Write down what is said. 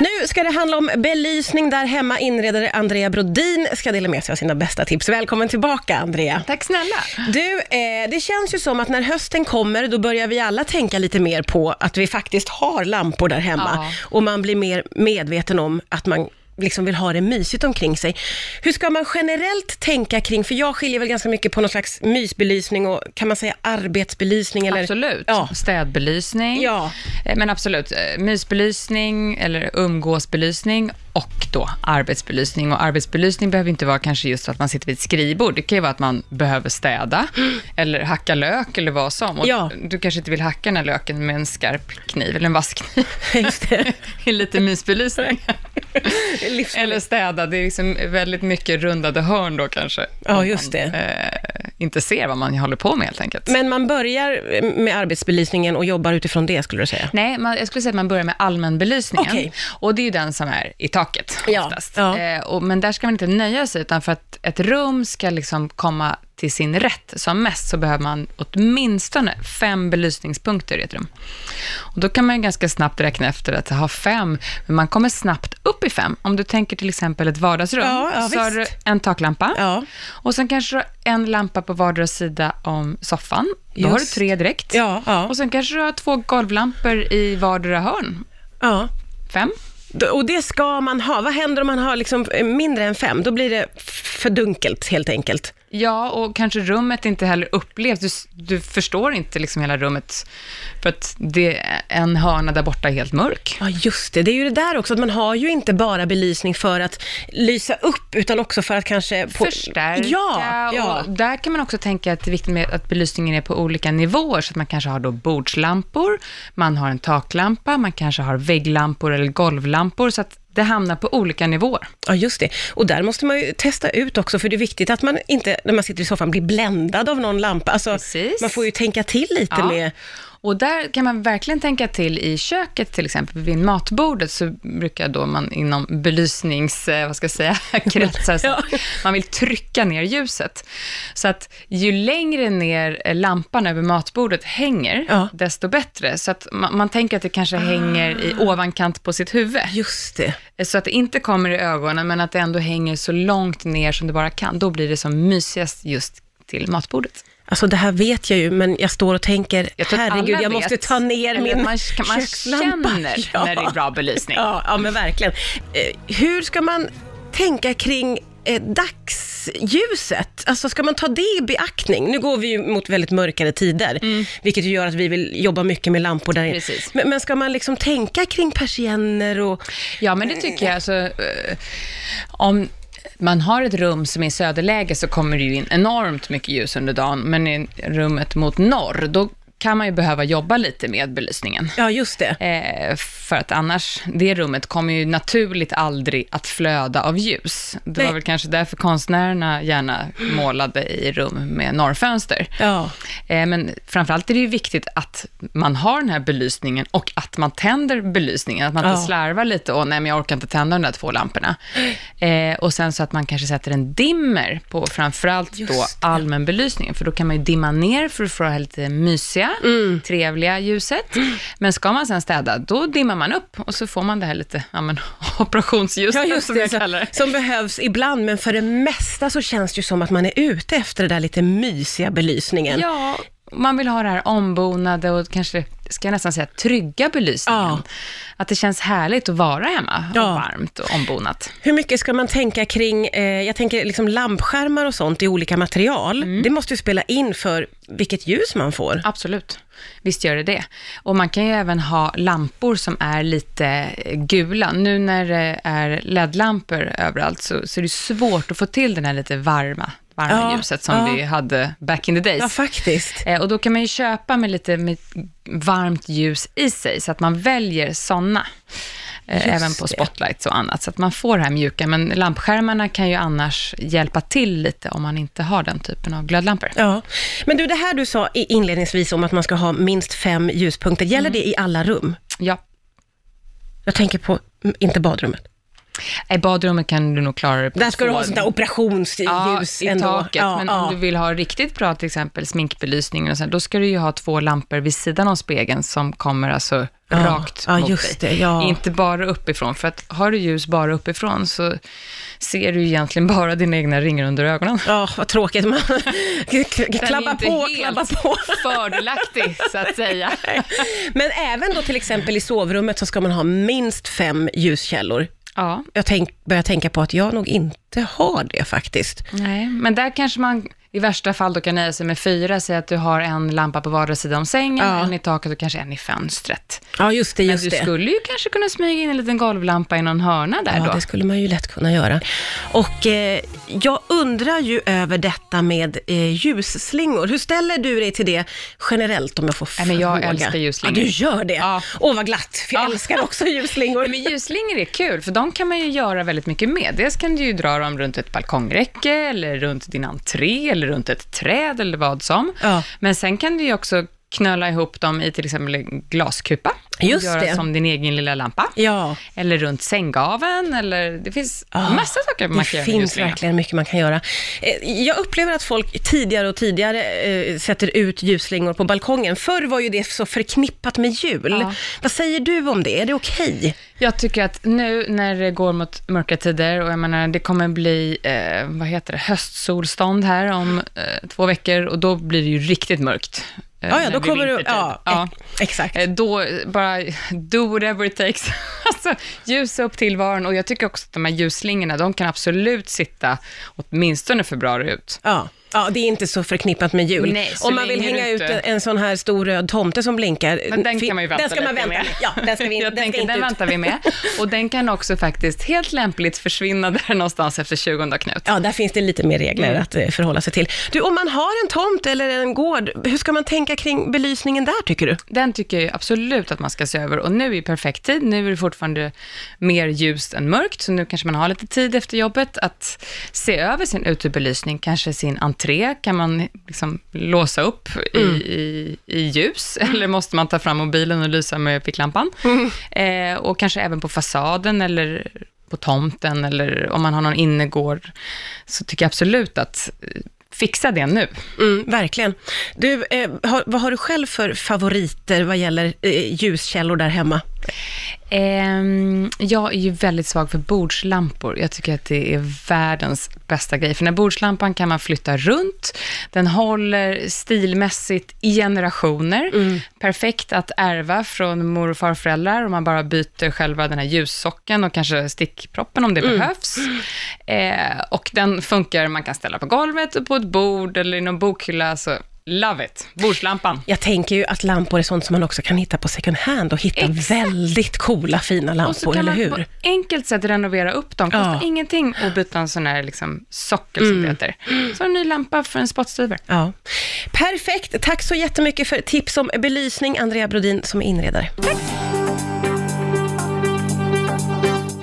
Nu ska det handla om belysning där hemma. Inredare Andrea Brodin ska dela med sig av sina bästa tips. Välkommen tillbaka, Andrea. Tack snälla. Du, eh, det känns ju som att när hösten kommer, då börjar vi alla tänka lite mer på att vi faktiskt har lampor där hemma. Ja. Och man blir mer medveten om att man liksom vill ha det mysigt omkring sig. Hur ska man generellt tänka kring, för jag skiljer väl ganska mycket på någon slags mysbelysning och kan man säga arbetsbelysning? Eller? Absolut. Ja. Städbelysning. Ja. Eh, Men absolut, eh, mysbelysning eller umgåsbelysning och då arbetsbelysning. Och arbetsbelysning behöver inte vara kanske just att man sitter vid ett skrivbord. Det kan ju vara att man behöver städa eller hacka lök eller vad som. Och Ja. Du kanske inte vill hacka den här löken med en skarp kniv eller en vass kniv. Just det. Lite mysbelysning. Livs- eller städa, det är liksom väldigt mycket rundade hörn då kanske. Ja, just man, det. Eh, inte ser vad man håller på med helt enkelt. Men man börjar med arbetsbelysningen och jobbar utifrån det, skulle du säga? Nej, man, jag skulle säga att man börjar med allmänbelysningen. Okej. Och det är ju den som är i taket Ja, oftast. ja. Eh, och, men där ska man inte nöja sig, utan för att ett rum ska liksom komma till sin rätt som mest, så behöver man åtminstone fem belysningspunkter i ett rum. Och då kan man ganska snabbt räkna efter att ha fem, men man kommer snabbt upp i fem. Om du tänker till exempel ett vardagsrum, Ja, ja, så har du en taklampa, Ja. och sen kanske du har en lampa på vardera sida om soffan. Då har du Just. tre direkt. Och sen kanske du har två golvlampor i vardera hörn. Fem? Och det ska man ha. Vad händer om man har liksom eh, mindre än fem? Då blir det för dunkelt helt enkelt. Ja, och kanske rummet inte heller upplevs. Du, du förstår inte liksom hela rummet, för att det är en hörna där borta är helt mörk. Ja, just det. Det är ju det där också, att man har ju inte bara belysning för att lysa upp, utan också för att kanske... På... Förstärka, Ja, ja. och där kan man också tänka att det är viktigt med att belysningen är på olika nivåer, så att man kanske har då bordslampor, man har en taklampa, man kanske har vägglampor eller golvlampor, så att det hamnar på olika nivåer. ja, just det. Och där måste man ju testa ut också, för det är viktigt att man inte, när man sitter i soffan, blir bländad av någon lampa. Alltså, Precis. man får ju tänka till lite Ja. med... Och där kan man verkligen tänka till i köket till exempel, vid matbordet så brukar då man inom belysnings, eh, vad ska jag säga, kretsar, Ja. man vill trycka ner ljuset. Så att ju längre ner eh, lampan över matbordet hänger, Ja. desto bättre. Så att man, man tänker att det kanske hänger i ovankant på sitt huvud. Just det. Eh, Så att det inte kommer i ögonen, men att det ändå hänger så långt ner som det bara kan. Då blir det som mysigast just till matbordet. Alltså det här vet jag ju, men jag står och tänker, Jag herregud, jag måste ta ner min man, man kökslampa. känner Ja. när det är bra belysning. Ja, ja men verkligen. Eh, hur ska man tänka kring eh, dagsljuset? Alltså ska man ta det i beaktning? Nu går vi ju mot väldigt mörkare tider, vilket ju gör att vi vill jobba mycket med lampor där inne. Mm. Precis. Men, men ska man liksom tänka kring persienner och... Ja, men det tycker jag. Alltså, eh, om man har ett rum som är i söderläge så kommer det ju in enormt mycket ljus under dagen, men i rummet mot norr, då kan man ju behöva jobba lite med belysningen. Ja, just det. Eh, för att annars, det rummet kommer ju naturligt aldrig att flöda av ljus. Det Nej. var väl kanske därför konstnärerna gärna målade i rum med norrfönster. Ja, Eh, Men framförallt är det ju viktigt att man har den här belysningen och att man tänder belysningen. Att man inte Ja. slarvar lite och nej men jag orkar inte tända de där två lamporna. Eh, och sen så att man kanske sätter en dimmer på framförallt Just då allmänbelysningen. För då kan man ju dimma ner för att få det här lite mysiga, Mm. trevliga ljuset. Men ska man sen städa, då dimmar man upp och så får man det här lite ja, men, operationsljuset ja just som det. jag Så, kallar det. som behövs ibland, men för det mesta så känns det ju som att man är ute efter det där lite mysiga belysningen. Ja, man vill ha det här ombonade och kanske, ska jag nästan säga, trygga belysningen. Ja. Att det känns härligt att vara hemma, och Ja. varmt och ombonat. Hur mycket ska man tänka kring, eh, jag tänker liksom lampskärmar och sånt i olika material. Mm. Det måste ju spela in för vilket ljus man får. Absolut, visst gör det det. Och man kan ju även ha lampor som är lite eh, gula. Nu när det är LED-lampor överallt så, så är det svårt att få till den här lite varma, varma Ja, ljuset som ja. vi hade back in the days. Ja, faktiskt. Eh, Och då kan man ju köpa med lite med varmt ljus i sig, så att man väljer sådana. Just Även på spotlights och annat, så att man får det här mjuka. Men lampskärmarna kan ju annars hjälpa till lite om man inte har den typen av glödlampor. Ja. Men du, det här du sa inledningsvis om att man ska ha minst fem ljuspunkter, gäller det i alla rum? Ja, Jag tänker på, mm, inte badrummet. I badrummet kan du nog klara det på Där ska du ha sånt där operationsljus Ja, i ändå. taket. Ja, men ja. om du vill ha riktigt bra, till exempel sminkbelysning, och så, då ska du ju ha två lampor vid sidan av spegeln som kommer alltså rakt ja, mot just dig. det, ja. Inte bara uppifrån, för att har du ljus bara uppifrån så ser du egentligen bara dina egna ringar under ögonen. Ja, vad tråkigt. Man Den är klabba inte på, helt klabba på. fördelaktig, så att säga. Men även då till exempel i sovrummet så ska man ha minst fem ljuskällor. Ja, Jag tänk, börjar tänka på att jag nog inte har det faktiskt. nej, men där kanske man i värsta fall då kan nöja sig med fyra, säg att du har en lampa på vardera sida om sängen, Ja. en i taket och kanske en i fönstret. Ja, just det, Men just du det. skulle ju kanske kunna smyga in en liten golvlampa i någon hörna där Ja, då. det skulle man ju lätt kunna göra. Och eh, jag undrar ju över detta med eh, ljusslingor. Hur ställer du dig till det generellt om jag får men jag fråga? älskar ljusslingor. Ja, du gör det? Ja. Åh, vad glatt, för jag Ja. älskar också ljusslingor. Men ljusslingor är kul, för de kan man ju göra väldigt mycket med. Dels kan du ju dra dem runt ett balkongräcke, eller runt din entré, eller runt ett träd, eller vad som. Ja. Men sen kan du ju också knöla ihop dem i till exempel en glaskupa. Just göra det. som din egen lilla lampa. Ja, Eller runt sänggaveln, eller det finns Ja, massa saker man det kan göra med finns verkligen mycket man kan göra. Eh, Jag upplever att folk tidigare och tidigare eh, sätter ut ljusslingor på balkongen. Förr var ju det så förknippat med jul. Ja. Vad säger du om det? Är det okej? Jag tycker att nu när det går mot mörka tider och jag menar det kommer bli, eh, vad heter det, höstsolstånd här om eh, två veckor och då blir det ju riktigt mörkt. Eh, Ja, ja, då kommer du... Ja, ja. ex- exakt. Eh, Då bara do whatever it takes. alltså ljusa upp tillvaron och jag tycker också att de här ljusslingorna, de kan absolut sitta åtminstone februari ut. Ja. Ja, det är inte så förknippat med jul. Nej, Om man vill hänga ut en, en sån här stor röd tomte som blinkar. Men den kan man ju vänta Den ska man vänta med. Ja, den ska vi, jag den ska tänker, inte den ut. väntar vi med. Och den kan också faktiskt helt lämpligt försvinna där någonstans efter 20 Knut. Ja, där finns det lite mer regler Mm. att eh, förhålla sig till. Du, om man har en tomt eller en gård, hur ska man tänka kring belysningen där, tycker du? Den tycker jag absolut att man ska se över och nu är perfekt tid. Nu är det fortfarande mer ljust än mörkt, så nu kanske man har lite tid efter jobbet att se över sin utebelysning. Kanske sin entré kan man liksom låsa upp i, i, i ljus, eller måste man ta fram mobilen och lysa med ficklampan? Eh, och kanske även på fasaden eller på tomten, eller om man har någon innergård, så tycker jag absolut att eh, fixa det nu. Mm, verkligen. Du, eh, har, vad har du själv för favoriter vad gäller eh, ljuskällor där hemma? Ehm, jag är ju väldigt svag för bordslampor. Jag tycker att det är världens bästa grej. För den här bordslampan kan man flytta runt. Den håller stilmässigt i generationer. Perfekt att ärva från mor och farföräldrar om man bara byter själva den här ljussocken och kanske stickproppen om det behövs. Eh, och den funkar, man kan ställa på golvet och på ett bord eller i någon bokhylla. Så love it. Bordslampan. Jag tänker ju att lampor är sånt som man också kan hitta på second hand och hitta Exakt. väldigt coola, fina Och så lampor, kan eller man hur? på enkelt sätt renovera upp dem. Kostar Ja. ingenting att byta en sån här liksom sockel som det heter. Så en ny lampa för en spottstyver. Ja. Perfekt. Tack så jättemycket för tips om belysning, Andrea Brodin som är inredare. Tack!